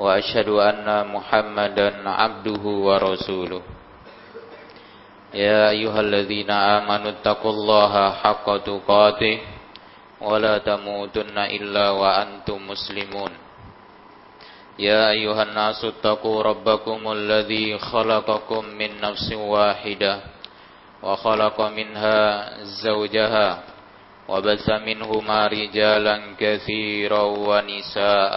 وأشهد أن محمدا عبده ورسوله يا أيها الذين آمنوا اتقوا الله حق تقاته ولا تموتن إلا وأنتم مسلمون يا أيها الناس اتقوا ربكم الذي خلقكم من نفس واحدة وخلق منها زوجها وبث منهما رجالا كثيرا ونساء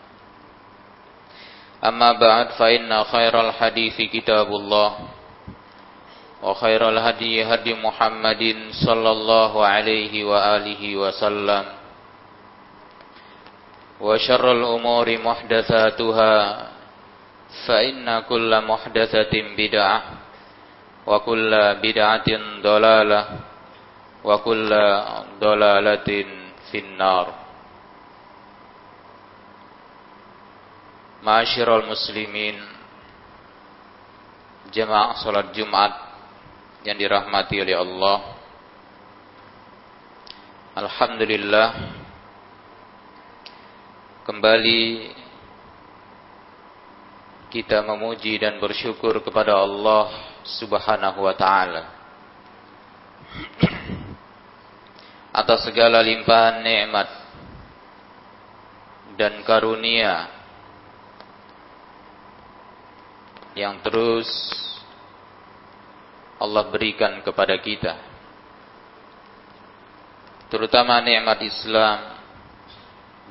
أما بعد فإن خير الحديث كتاب الله وخير الهدي هدي محمد صلى الله عليه وآله وسلم وشر الأمور محدثاتها فإن كل محدثة بدعة وكل بدعة ضلالة وكل ضلالة في النار Ma'asyiral muslimin. Jemaah salat Jumat yang dirahmati oleh Allah. Alhamdulillah. Kembali kita memuji dan bersyukur kepada Allah Subhanahu wa taala. Atas segala limpahan nikmat dan karunia yang terus Allah berikan kepada kita. Terutama nikmat Islam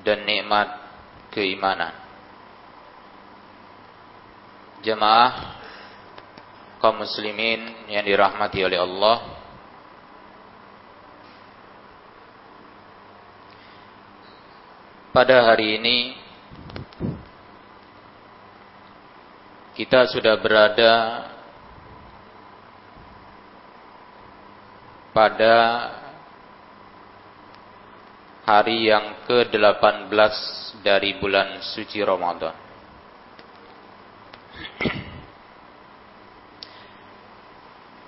dan nikmat keimanan. Jemaah kaum muslimin yang dirahmati oleh Allah pada hari ini kita sudah berada pada hari yang ke-18 dari bulan suci Ramadan.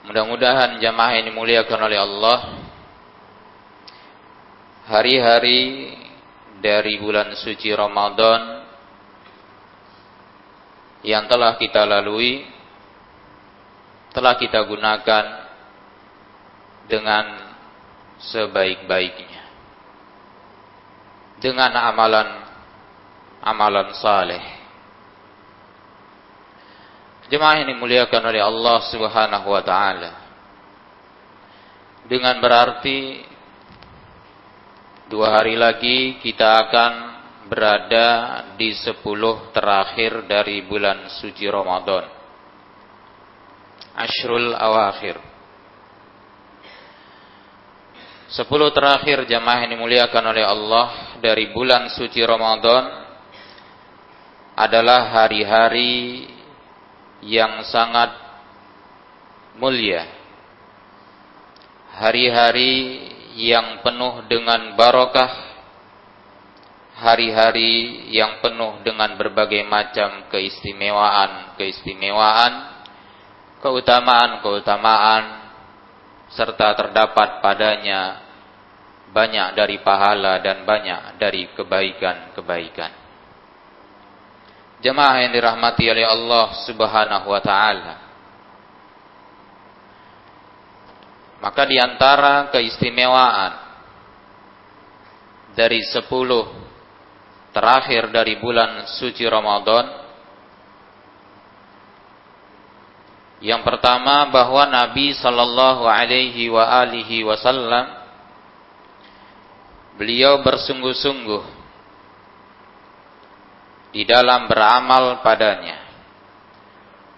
Mudah-mudahan jamaah ini muliakan oleh Allah. Hari-hari dari bulan suci Ramadan yang telah kita lalui telah kita gunakan dengan sebaik-baiknya. Dengan amalan amalan saleh. Jemaah ini muliakan oleh Allah Subhanahu wa taala. Dengan berarti dua hari lagi kita akan berada di sepuluh terakhir dari bulan suci Ramadan. Ashrul awakhir. Sepuluh terakhir jamaah ini muliakan oleh Allah dari bulan suci Ramadan adalah hari-hari yang sangat mulia. Hari-hari yang penuh dengan barokah hari-hari yang penuh dengan berbagai macam keistimewaan-keistimewaan, keutamaan-keutamaan, serta terdapat padanya banyak dari pahala dan banyak dari kebaikan-kebaikan. Jemaah yang dirahmati oleh Allah Subhanahu wa taala. Maka di antara keistimewaan dari sepuluh terakhir dari bulan suci Ramadan Yang pertama bahwa Nabi sallallahu alaihi wa alihi wasallam beliau bersungguh-sungguh di dalam beramal padanya.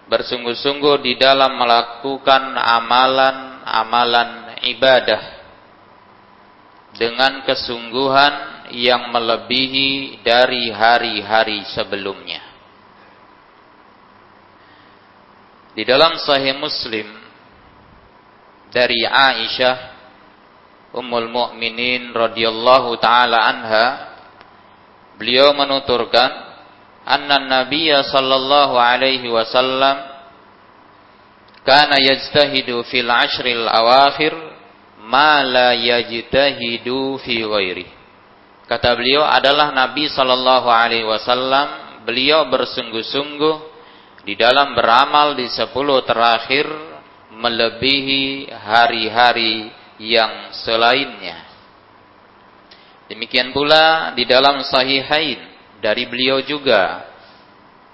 Bersungguh-sungguh di dalam melakukan amalan-amalan ibadah dengan kesungguhan yang melebihi dari hari-hari sebelumnya. Di dalam Sahih Muslim dari Aisyah Ummul Mukminin radhiyallahu taala anha beliau menuturkan anna Nabiy sallallahu alaihi wasallam kana yajtahidu fil ashril awakhir ma la yajtahidu fi ghairi kata beliau adalah Nabi sallallahu alaihi wasallam beliau bersungguh-sungguh di dalam beramal di sepuluh terakhir melebihi hari-hari yang selainnya. Demikian pula di dalam sahihain dari beliau juga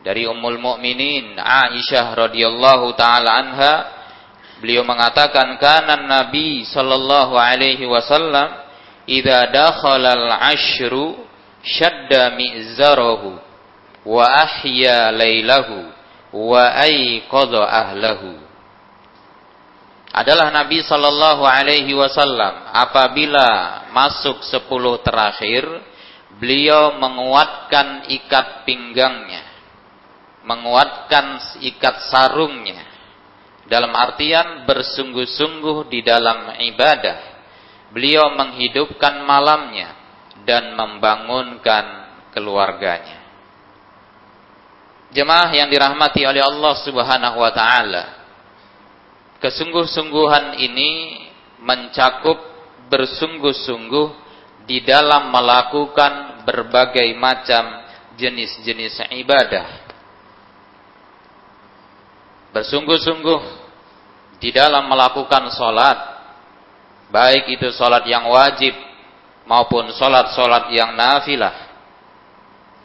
dari Ummul Mukminin Aisyah radhiyallahu taala anha beliau mengatakan kana Nabi sallallahu alaihi wasallam idza dakhala al-ashru shadda mi'zarahu wa ahya lailahu wa aiqadha ahlahu. Adalah Nabi sallallahu alaihi wasallam apabila masuk sepuluh terakhir beliau menguatkan ikat pinggangnya menguatkan ikat sarungnya dalam artian bersungguh-sungguh di dalam ibadah beliau menghidupkan malamnya dan membangunkan keluarganya Jemaah yang dirahmati oleh Allah Subhanahu wa taala. Kesungguh-sungguhan ini mencakup bersungguh-sungguh di dalam melakukan berbagai macam jenis-jenis ibadah. Bersungguh-sungguh di dalam melakukan solat, baik itu solat yang wajib maupun solat-solat yang nafilah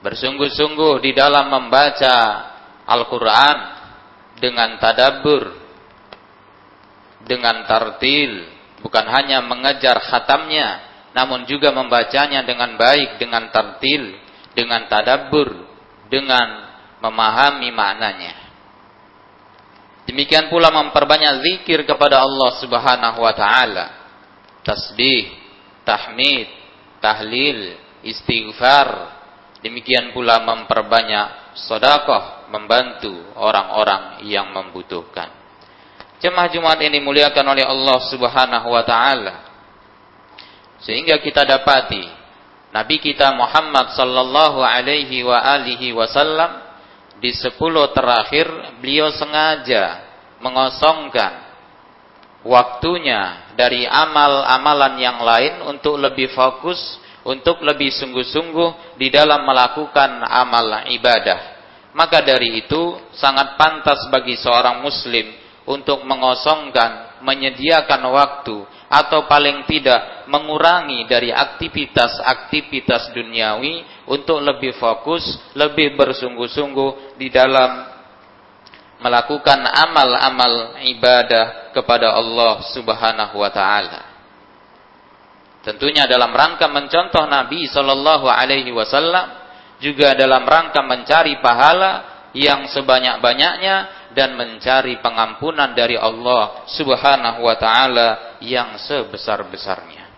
bersungguh-sungguh di dalam membaca Al-Quran dengan tadabur, dengan tartil, bukan hanya mengejar khatamnya, namun juga membacanya dengan baik, dengan tartil, dengan tadabur, dengan memahami maknanya. Demikian pula memperbanyak zikir kepada Allah Subhanahu wa taala. Tasbih, tahmid, tahlil, istighfar, Demikian pula memperbanyak sodakoh membantu orang-orang yang membutuhkan. Jemaah Jumat ini muliakan oleh Allah Subhanahu wa taala. Sehingga kita dapati Nabi kita Muhammad sallallahu alaihi wa alihi wasallam di sepuluh terakhir beliau sengaja mengosongkan waktunya dari amal-amalan yang lain untuk lebih fokus untuk lebih sungguh-sungguh di dalam melakukan amal ibadah. Maka dari itu sangat pantas bagi seorang muslim untuk mengosongkan, menyediakan waktu atau paling tidak mengurangi dari aktivitas-aktivitas duniawi untuk lebih fokus, lebih bersungguh-sungguh di dalam melakukan amal-amal ibadah kepada Allah Subhanahu wa taala. Tentunya dalam rangka mencontoh Nabi Shallallahu Alaihi Wasallam, juga dalam rangka mencari pahala yang sebanyak-banyaknya dan mencari pengampunan dari Allah Subhanahu wa taala yang sebesar-besarnya.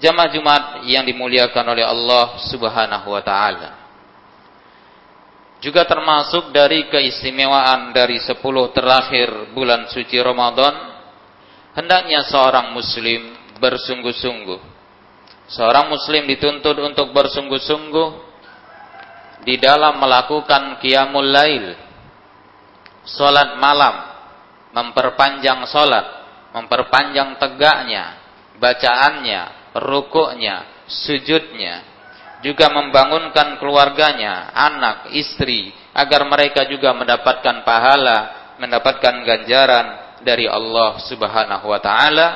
Jamaah Jumat yang dimuliakan oleh Allah Subhanahu wa taala. Juga termasuk dari keistimewaan dari sepuluh terakhir bulan suci Ramadan, hendaknya seorang muslim bersungguh-sungguh. Seorang muslim dituntut untuk bersungguh-sungguh di dalam melakukan qiyamul lail. Salat malam, memperpanjang salat, memperpanjang tegaknya, bacaannya, rukuknya, sujudnya, juga membangunkan keluarganya, anak, istri, agar mereka juga mendapatkan pahala, mendapatkan ganjaran dari Allah Subhanahu wa taala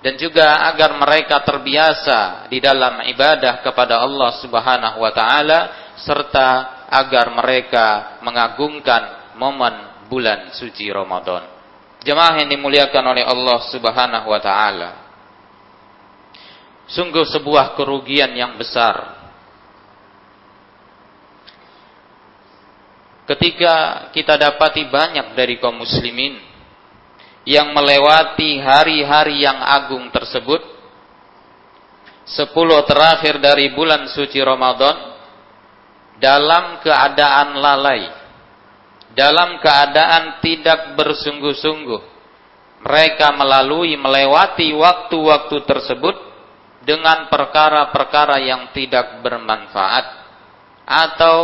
dan juga agar mereka terbiasa di dalam ibadah kepada Allah Subhanahu wa taala serta agar mereka mengagungkan momen bulan suci Ramadan. Jemaah yang dimuliakan oleh Allah Subhanahu wa taala. Sungguh sebuah kerugian yang besar. Ketika kita dapati banyak dari kaum muslimin yang melewati hari-hari yang agung tersebut sepuluh terakhir dari bulan suci Ramadan dalam keadaan lalai dalam keadaan tidak bersungguh-sungguh mereka melalui melewati waktu-waktu tersebut dengan perkara-perkara yang tidak bermanfaat atau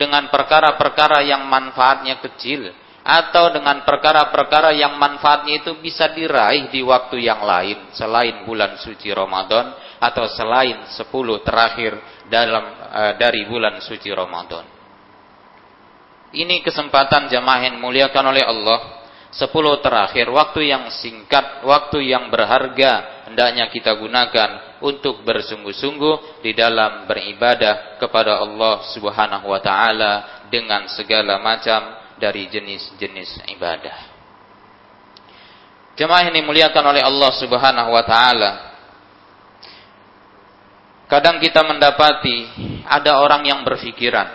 dengan perkara-perkara yang manfaatnya kecil atau dengan perkara-perkara yang manfaatnya itu bisa diraih di waktu yang lain selain bulan suci Ramadan atau selain 10 terakhir dalam e, dari bulan suci Ramadan. Ini kesempatan jamaah yang muliakan oleh Allah. 10 terakhir waktu yang singkat, waktu yang berharga hendaknya kita gunakan untuk bersungguh-sungguh di dalam beribadah kepada Allah Subhanahu wa taala dengan segala macam dari jenis-jenis ibadah. Jemaah ini muliakan oleh Allah Subhanahu wa taala. Kadang kita mendapati ada orang yang berpikiran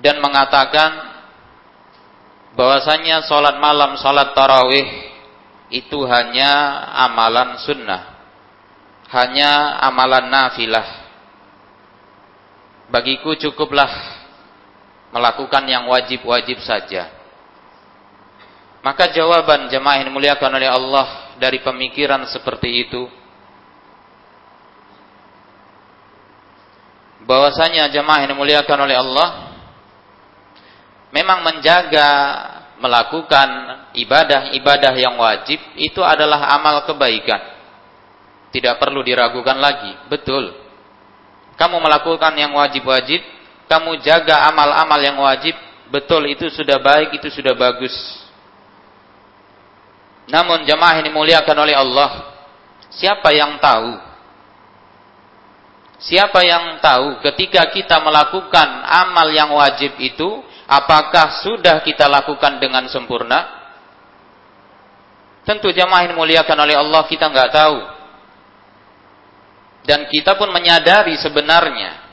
dan mengatakan bahwasanya salat malam, salat tarawih itu hanya amalan sunnah. Hanya amalan nafilah. Bagiku cukuplah melakukan yang wajib-wajib saja. Maka jawaban jemaah yang dimuliakan oleh Allah dari pemikiran seperti itu bahwasanya jemaah yang dimuliakan oleh Allah memang menjaga melakukan ibadah-ibadah yang wajib itu adalah amal kebaikan. Tidak perlu diragukan lagi, betul. Kamu melakukan yang wajib-wajib kamu jaga amal-amal yang wajib, betul itu sudah baik, itu sudah bagus. Namun jemaah ini muliakan oleh Allah. Siapa yang tahu? Siapa yang tahu ketika kita melakukan amal yang wajib itu, apakah sudah kita lakukan dengan sempurna? Tentu jemaah ini muliakan oleh Allah kita nggak tahu. Dan kita pun menyadari sebenarnya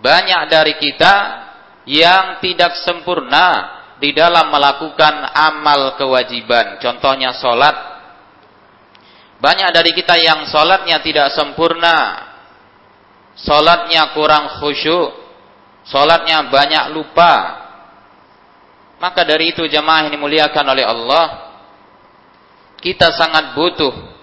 banyak dari kita yang tidak sempurna di dalam melakukan amal kewajiban. Contohnya sholat. Banyak dari kita yang sholatnya tidak sempurna. Sholatnya kurang khusyuk. Sholatnya banyak lupa. Maka dari itu jemaah ini muliakan oleh Allah. Kita sangat butuh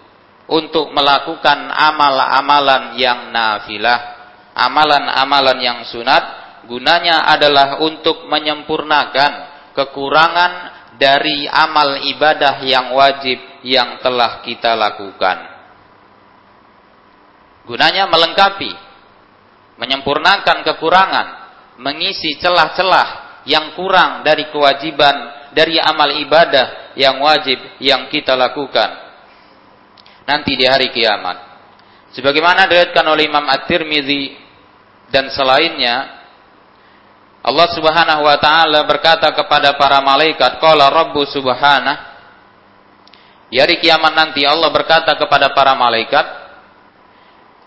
untuk melakukan amal-amalan yang nafilah amalan-amalan yang sunat gunanya adalah untuk menyempurnakan kekurangan dari amal ibadah yang wajib yang telah kita lakukan. Gunanya melengkapi, menyempurnakan kekurangan, mengisi celah-celah yang kurang dari kewajiban dari amal ibadah yang wajib yang kita lakukan. Nanti di hari kiamat. Sebagaimana diriwayatkan oleh Imam At-Tirmidzi dan selainnya Allah Subhanahu wa taala berkata kepada para malaikat, "Qala Rabbu Subhanahu" Di hari kiamat nanti Allah berkata kepada para malaikat,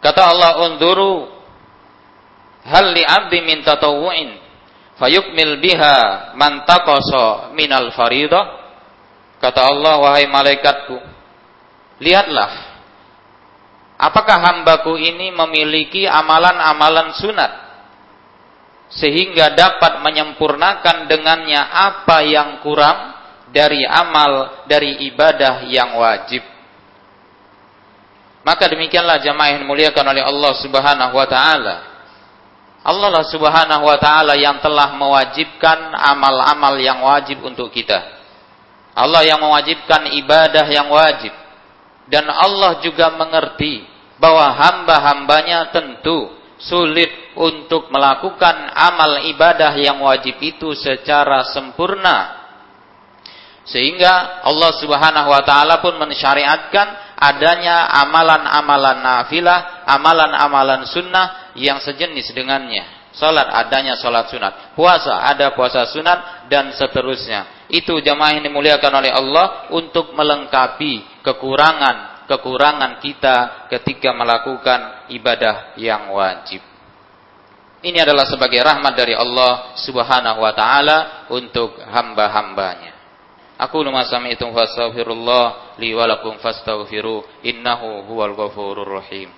kata Allah, "Unduru hal li 'abdi min tatawwu'in fayukmil biha man taqasa minal faridah." Kata Allah, "Wahai malaikatku, lihatlah Apakah hambaku ini memiliki amalan-amalan sunat sehingga dapat menyempurnakan dengannya apa yang kurang dari amal dari ibadah yang wajib. Maka demikianlah jamaah yang dimuliakan oleh Allah Subhanahu wa taala. Allah lah Subhanahu wa taala yang telah mewajibkan amal-amal yang wajib untuk kita. Allah yang mewajibkan ibadah yang wajib dan Allah juga mengerti bahwa hamba-hambanya tentu sulit untuk melakukan amal ibadah yang wajib itu secara sempurna. Sehingga Allah Subhanahu wa taala pun mensyariatkan adanya amalan-amalan nafilah, amalan-amalan sunnah yang sejenis dengannya. Salat adanya salat sunat. Puasa ada puasa sunat dan seterusnya. Itu jamaah yang dimuliakan oleh Allah untuk melengkapi kekurangan-kekurangan kita ketika melakukan ibadah yang wajib. Ini adalah sebagai rahmat dari Allah Subhanahu wa taala untuk hamba-hambanya. Aku luma sami'tum fastaghfirullah li wa lakum fastaghfiru innahu huwal ghafurur rahim.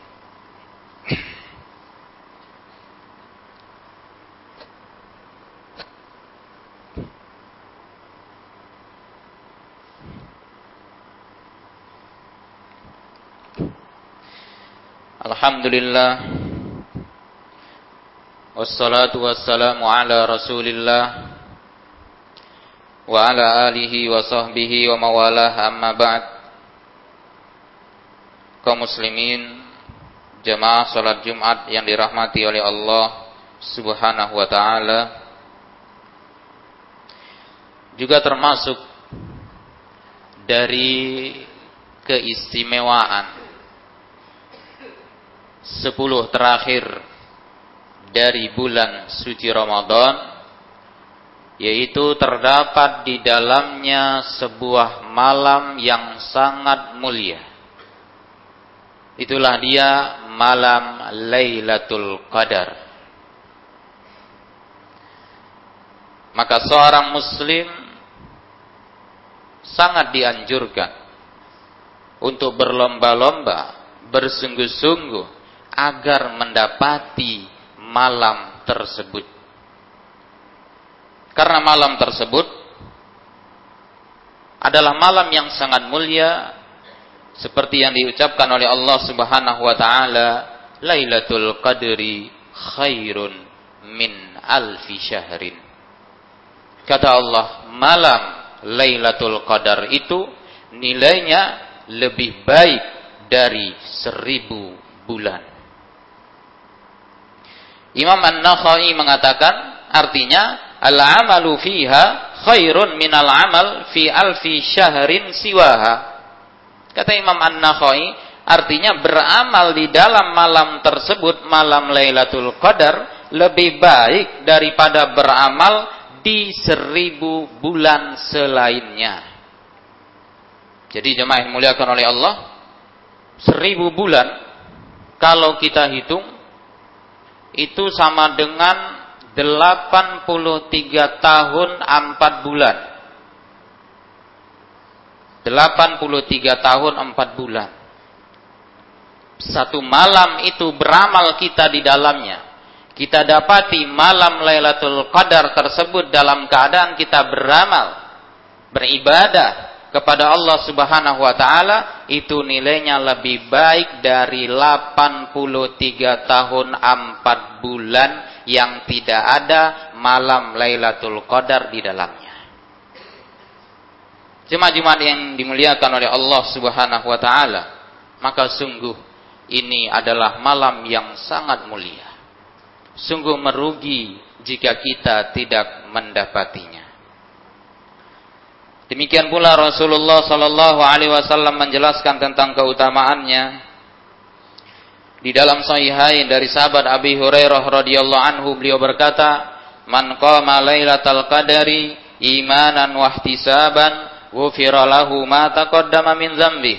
Alhamdulillah. Wassalatu wassalamu ala rasulillah. Wa ala alihi wa sahbihi wa mawalah amma ba'd. Kaum muslimin Jemaah salat Jumat yang dirahmati oleh Allah Subhanahu wa ta'ala. Juga termasuk Dari keistimewaan sepuluh terakhir dari bulan suci Ramadan yaitu terdapat di dalamnya sebuah malam yang sangat mulia. Itulah dia malam Lailatul Qadar. Maka seorang muslim sangat dianjurkan untuk berlomba-lomba, bersungguh-sungguh agar mendapati malam tersebut. Karena malam tersebut adalah malam yang sangat mulia seperti yang diucapkan oleh Allah Subhanahu wa taala, Lailatul Qadri khairun min alfi syahrin. Kata Allah, malam Lailatul Qadar itu nilainya lebih baik dari seribu bulan. Imam An-Nakhai mengatakan artinya al-amalu fiha khairun minal amal fi alfi syahrin siwaha. Kata Imam An-Nakhai artinya beramal di dalam malam tersebut malam Lailatul Qadar lebih baik daripada beramal di seribu bulan selainnya. Jadi jemaah yang muliakan oleh Allah, seribu bulan kalau kita hitung itu sama dengan 83 tahun 4 bulan. 83 tahun 4 bulan. Satu malam itu beramal kita di dalamnya. Kita dapati malam Lailatul Qadar tersebut dalam keadaan kita beramal, beribadah, kepada Allah Subhanahu wa taala itu nilainya lebih baik dari 83 tahun 4 bulan yang tidak ada malam Lailatul Qadar di dalamnya. Jemaah-jemaah yang dimuliakan oleh Allah Subhanahu wa taala, maka sungguh ini adalah malam yang sangat mulia. Sungguh merugi jika kita tidak mendapatinya. Demikian pula Rasulullah sallallahu alaihi wasallam menjelaskan tentang keutamaannya di dalam sahihain dari sahabat Abi Hurairah radhiyallahu anhu beliau berkata, "Man qama lailatal qadari imanan wa ihtisaban, ghufira lahu ma taqaddama min dzambi."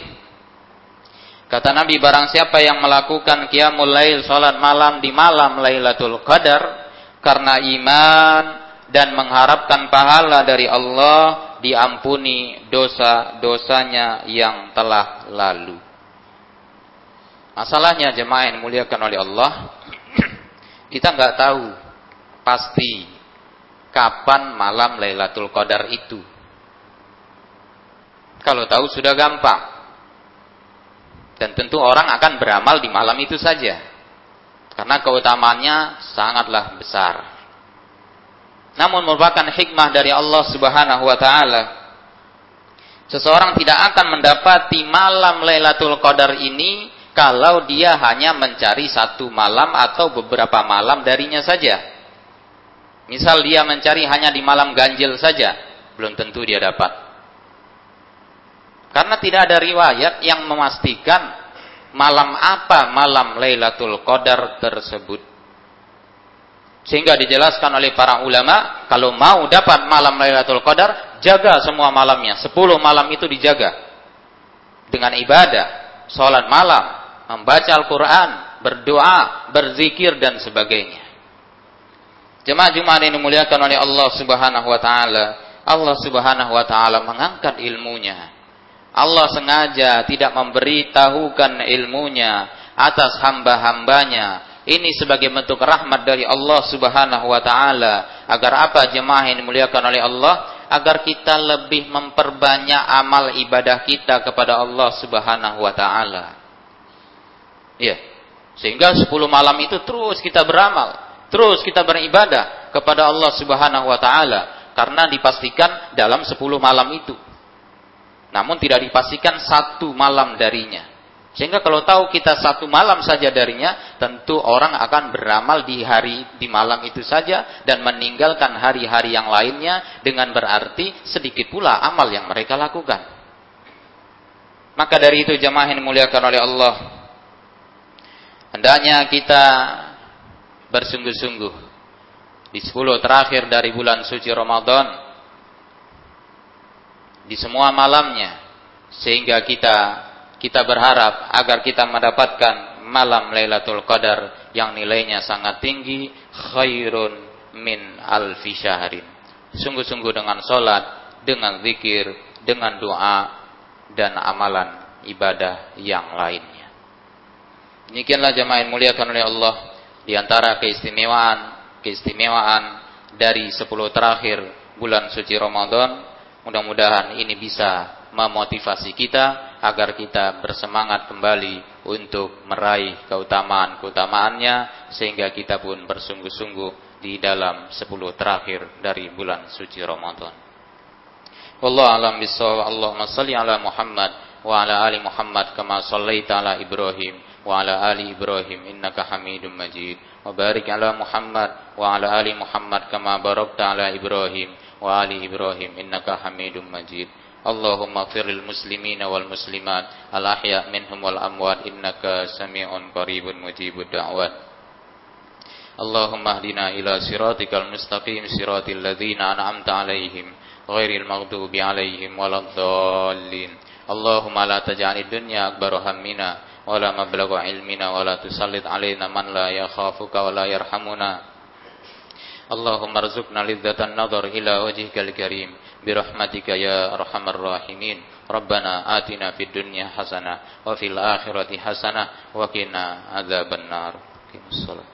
Kata Nabi barang siapa yang melakukan qiyamul lail salat malam di malam Lailatul Qadar karena iman dan mengharapkan pahala dari Allah diampuni dosa-dosanya yang telah lalu. Masalahnya jemaah yang dimuliakan oleh Allah, kita nggak tahu pasti kapan malam Lailatul Qadar itu. Kalau tahu sudah gampang. Dan tentu orang akan beramal di malam itu saja. Karena keutamaannya sangatlah besar namun merupakan hikmah dari Allah Subhanahu wa taala. Seseorang tidak akan mendapati malam Lailatul Qadar ini kalau dia hanya mencari satu malam atau beberapa malam darinya saja. Misal dia mencari hanya di malam ganjil saja, belum tentu dia dapat. Karena tidak ada riwayat yang memastikan malam apa malam Lailatul Qadar tersebut. Sehingga dijelaskan oleh para ulama, kalau mau dapat malam Lailatul Qadar, jaga semua malamnya. Sepuluh malam itu dijaga. Dengan ibadah, sholat malam, membaca Al-Quran, berdoa, berzikir, dan sebagainya. Jemaah-jemaah ini dimuliakan oleh Allah Subhanahu wa taala. Allah Subhanahu wa taala mengangkat ilmunya. Allah sengaja tidak memberitahukan ilmunya atas hamba-hambanya ini sebagai bentuk rahmat dari Allah Subhanahu wa taala agar apa jemaah yang dimuliakan oleh Allah agar kita lebih memperbanyak amal ibadah kita kepada Allah Subhanahu wa taala. Ya. Sehingga 10 malam itu terus kita beramal, terus kita beribadah kepada Allah Subhanahu wa taala karena dipastikan dalam 10 malam itu. Namun tidak dipastikan satu malam darinya. Sehingga kalau tahu kita satu malam saja darinya, tentu orang akan beramal di hari di malam itu saja dan meninggalkan hari-hari yang lainnya dengan berarti sedikit pula amal yang mereka lakukan. Maka dari itu jemaah yang dimuliakan oleh Allah, hendaknya kita bersungguh-sungguh di 10 terakhir dari bulan suci Ramadan di semua malamnya sehingga kita kita berharap agar kita mendapatkan malam Lailatul Qadar yang nilainya sangat tinggi khairun min alfi syahrin. Sungguh-sungguh dengan solat, dengan zikir, dengan doa dan amalan ibadah yang lainnya. Demikianlah jemaah yang muliakan oleh Allah di antara keistimewaan keistimewaan dari 10 terakhir bulan suci Ramadan. Mudah-mudahan ini bisa memotivasi kita agar kita bersemangat kembali untuk meraih keutamaan-keutamaannya sehingga kita pun bersungguh-sungguh di dalam sepuluh terakhir dari bulan suci Ramadan. Wallahu alam bisawab. Allahumma salli ala Muhammad wa ala ali Muhammad kama sallaita ala Ibrahim wa ala ali Ibrahim innaka Hamidum Majid. Wa barik ala Muhammad wa ala ali Muhammad kama barakta ala Ibrahim wa ali Ibrahim innaka Hamidum Majid. اللهم اغفر للمسلمين والمسلمات الأحياء منهم والأموات إنك سميع قريب مجيب الدعوات اللهم اهدنا إلى صراطك المستقيم صراط الذين أنعمت عليهم غير المغضوب عليهم ولا الضالين اللهم لا تجعل الدنيا أكبر همنا ولا مبلغ علمنا ولا تسلط علينا من لا يخافك ولا يرحمنا اللهم ارزقنا لذة النظر إلى وجهك الكريم برحمتك يا أرحم الراحمين ربنا آتنا في الدنيا حسنة وفي الآخرة حسنة وقنا عذاب النار الصلاة